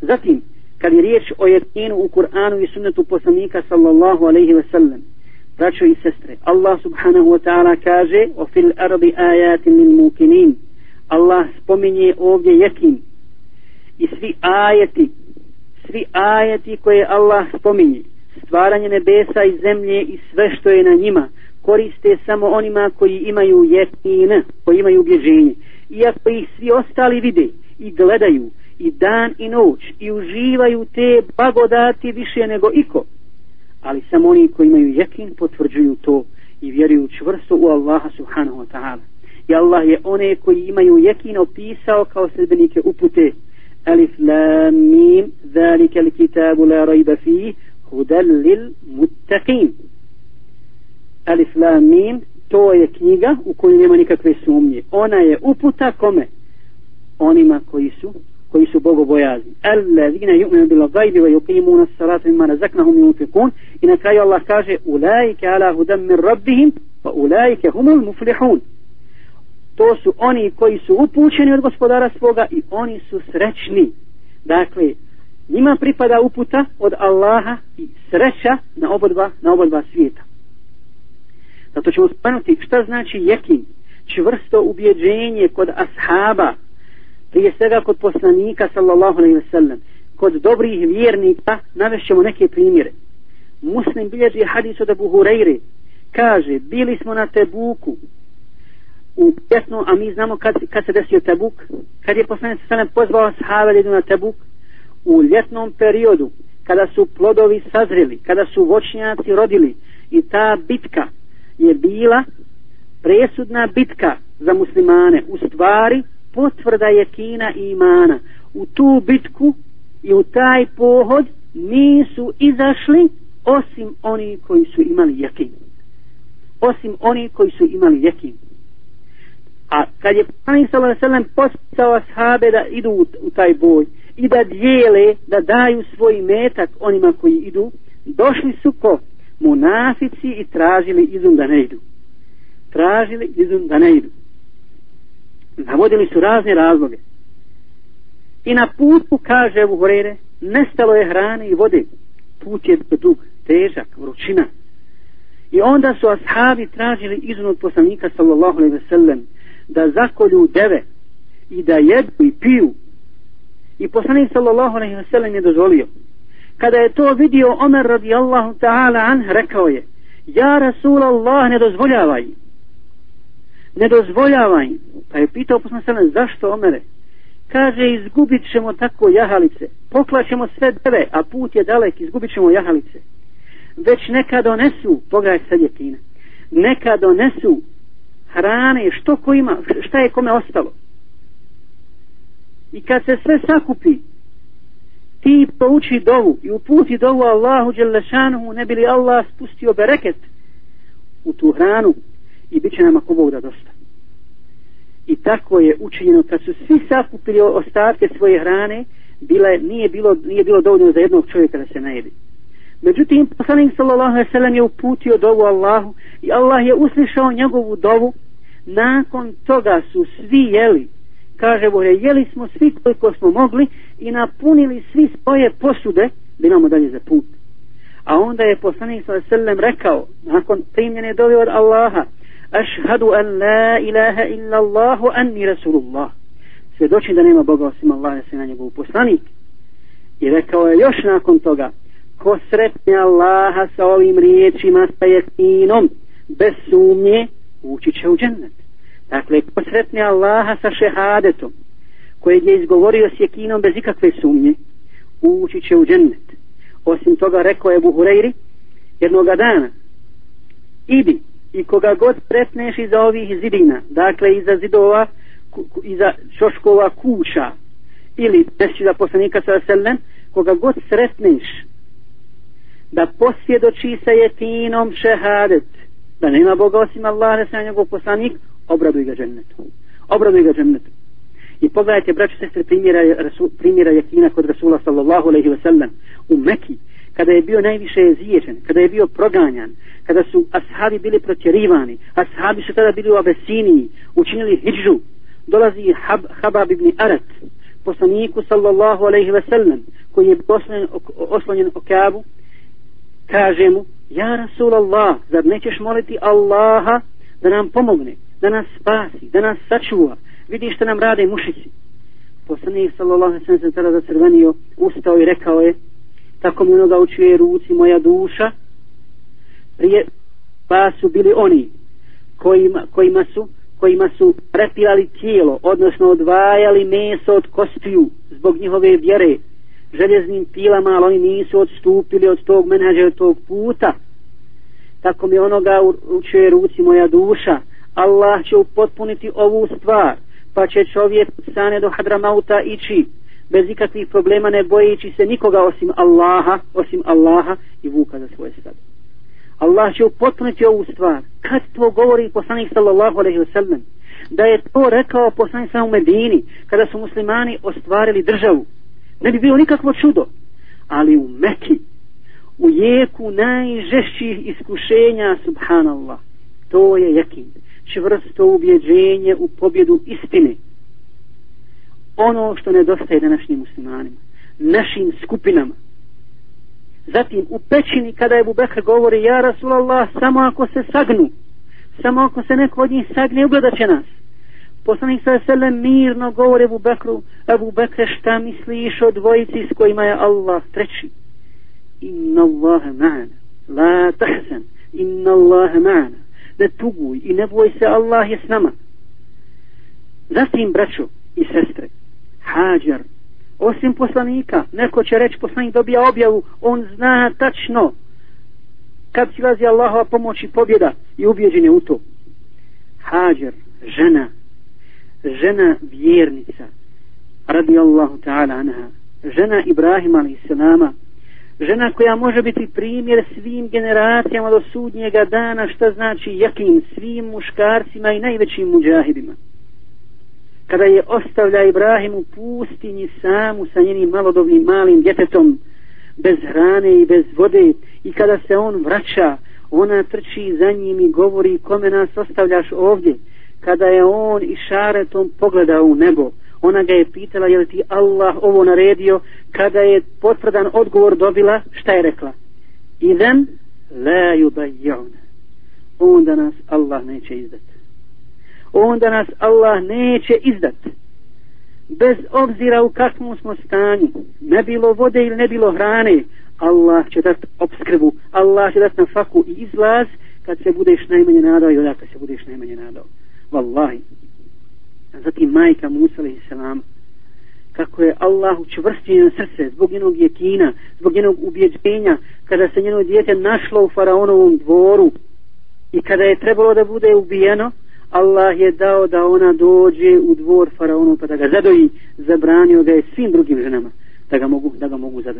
Zatim, kad je riječ o jekinu u Kur'anu i sunnetu poslanika sallallahu alaihi ve sellem, braćo i sestre, Allah subhanahu wa ta'ala kaže o fil ardi ajatin min mukinin. Allah spominje ovdje jekin i svi ajeti, svi ajeti koje Allah spominje, stvaranje nebesa i zemlje i sve što je na njima, koriste samo onima koji imaju jekin, koji imaju ubježenje. Iako ih svi ostali vide i gledaju i dan i noć i uživaju te blagodati više nego iko, ali samo oni koji imaju jekin potvrđuju to i vjeruju čvrsto u Allaha subhanahu wa ta'ala. I Allah je one koji imaju jekin opisao kao sredbenike upute. Alif lam mim, zalika li kitabu la rajba fih, hudal lil muttaqin. Alif lam mim, to je knjiga u kojoj nema nikakve sumnje. Ona je uputa kome? Onima koji su koji su bogobojazni. Allazina yu'minu bil ghaibi wa yuqimuna as-salata mimma razaqnahum yunfiqun. I na kraju Allah kaže: "Ulaika ala hudan min rabbihim wa ulaika humul muflihun." To su oni koji su upućeni od gospodara svoga i oni su srećni. Dakle, njima pripada uputa od Allaha i sreća na obodva, na obodva svijeta. Zato ćemo spomenuti šta znači jekin, čvrsto ubjeđenje kod ashaba, prije svega kod poslanika sallallahu alaihi ve sellem kod dobrih vjernika navešćemo neke primjere. Muslim bilježi hadis od Abu Hureyre kaže bili smo na Tebuku. U pjesnu a mi znamo kad, kad se desio Tebuk kad je poslanik sallallahu pozvao sahave da idu na Tebuk u ljetnom periodu kada su plodovi sazreli kada su voćnjaci rodili i ta bitka je bila presudna bitka za muslimane. U stvari potvrda je kina i imana u tu bitku i u taj pohod nisu izašli osim oni koji su imali jekin. osim oni koji su imali jekin. a kad je Pani sallallahu alejhi ve postao ashabe da idu u, u taj boj i da dijele da daju svoj metak onima koji idu došli su ko munafici i tražili izum da ne idu tražili izum da ne idu navodili su razne razloge. I na putu kaže Ebu Horeire nestalo je hrane i vode. Put je dug, težak, vrućina. I onda su ashabi tražili izun od poslanika sallallahu alaihi ve sellem da zakolju deve i da jedu i piju. I poslanik sallallahu alaihi ve sellem je dozvolio. Kada je to vidio Omer radijallahu ta'ala an rekao je ja Rasul Allah ne dozvoljavaj ne dozvoljavaj. Pa je pitao poslanik sallallahu zašto Omere? Kaže izgubit ćemo tako jahalice. Poklaćemo sve deve a put je dalek izgubit ćemo jahalice. Već neka donesu pogledaj sad je tina neka donesu hrane što ko ima šta je kome ostalo. I kad se sve sakupi ti pouči dovu i uputi dovu Allahu Đelešanuhu ne bi li Allah spustio bereket u tu hranu i bit će nam ako Bog da dosta i tako je učinjeno kad su svi sakupili ostatke svoje hrane bila, nije, bilo, nije bilo dovoljno za jednog čovjeka da se najedi međutim poslanik sallallahu alaihi sallam je uputio dovu Allahu i Allah je uslišao njegovu dovu. Nakon toga su svi jeli. Kaže Bore, jeli smo svi koliko smo mogli i napunili svi svoje posude da imamo dalje za put. A onda je poslanik sallallahu alaihi sallam rekao nakon primljene dove od Allaha ašhadu an la ilaha illa Allahu anni rasulullah. Svjedoči da nema Boga osim Allah da se na njegov poslanik. I rekao je još nakon toga ko sretne Allaha sa ovim riječima sa jekinom bez sumnje ući će u džennet. Dakle ko sretne Allaha sa šehadetom kojeg je izgovorio s jekinom bez ikakve sumnje ući će u džennet. Osim toga rekao je Buhureyri jednoga dana idi i koga god sretneš iza ovih zidina, dakle iza zidova, iza čoškova kuća, ili deši da poslanika sa selem, koga god sretneš, da posvjedoči sa jetinom šehadet, da nema Boga osim Allah, da sa njegov poslanik, obraduj ga džennetu. Obraduj ga džennetu. I pogledajte, braću sestre, primjera, primjera jetina kod Rasula sallallahu alaihi wa sallam u Mekiji, kada je bio najviše jeziježen, kada je bio proganjan, kada su ashabi bili protjerivani, ashabi su tada bili u Abesiniji, učinili hijđu, dolazi Hab, Habab ibn Arat, poslaniku sallallahu alaihi ve sellem koji je oslonjen, oslonjen o Kabu kaže mu ja Rasulallah zar nećeš moliti Allaha da nam pomogne da nas spasi, da nas sačuva? Vidi što nam rade mušici. Poslanik sallallahu alaihi ve sellem se tada zacrvenio ustao i rekao je tako mi onoga učuje ruci moja duša prije pa su bili oni kojima, kojima su kojima su prepilali tijelo, odnosno odvajali meso od kostiju zbog njihove vjere, željeznim pilama, ali oni nisu odstupili od tog menadža, od tog puta. Tako mi onoga učuje ruci moja duša. Allah će upotpuniti ovu stvar, pa će čovjek sane do Hadramauta ići, bez ikakvih problema ne bojeći se nikoga osim Allaha, osim Allaha i vuka za svoje stade. Allah će upotpuniti ovu stvar. Kad to govori poslanik sallallahu alaihi wasallam? Da je to rekao poslanik sa u Medini, kada su muslimani ostvarili državu. Ne bi bilo nikakvo čudo. Ali u Meki, u jeku najžešćih iskušenja, subhanallah, to je jakin. Čvrsto ubjeđenje u pobjedu istine. Ono što nedostaje današnjim muslimanima, našim skupinama, Zatim u pećini kada je Bubekr govori Ja Rasulallah samo ako se sagnu Samo ako se neko od njih sagne ugledat će nas. Poslanik sa selem mirno govori Ebu Bekru Ebu Bekre šta misliš o dvojici s kojima je Allah treći? Inna Allahe ma'ana La tahzan Inna Allahe ma'ana Ne tuguj i ne boj se Allah je s nama. Zatim braćo i sestre Hađer. osim poslanika neko će reći poslanik dobija objavu on zna tačno kad silazi Allahova pomoć i pobjeda i ubjeđen je u to Hađer, žena žena vjernica radi Allahu ta'ala anha žena Ibrahima alaih žena koja može biti primjer svim generacijama do sudnjega dana šta znači jakim svim muškarcima i najvećim muđahidima kada je ostavlja Ibrahim u pustinji samu sa njenim malodobnim malim djetetom bez hrane i bez vode i kada se on vraća ona trči za njim i govori kome nas ostavljaš ovdje? Kada je on i šaretom pogledao u nebo ona ga je pitala je li ti Allah ovo naredio? Kada je potvrdan odgovor dobila šta je rekla? Idem la yubajjuna onda nas Allah neće izdati onda nas Allah neće izdat. Bez obzira u kakvom smo stanju ne bilo vode ili ne bilo hrane Allah će dat obskrbu Allah će dat na faku i izlaz kad se budeš najmanje nadao i odakle se budeš najmanje nadao. Wallahi. A zatim majka Musa selam kako je Allah učvrstio njeno srce zbog njenog jekina zbog njenog ubjeđenja kada se njeno dijete našlo u faraonovom dvoru i kada je trebalo da bude ubijeno Allah je dao da ona dođe u dvor faraonu pa da ga zadoji, zabranio ga je svim drugim ženama da ga mogu, da ga mogu zadoji.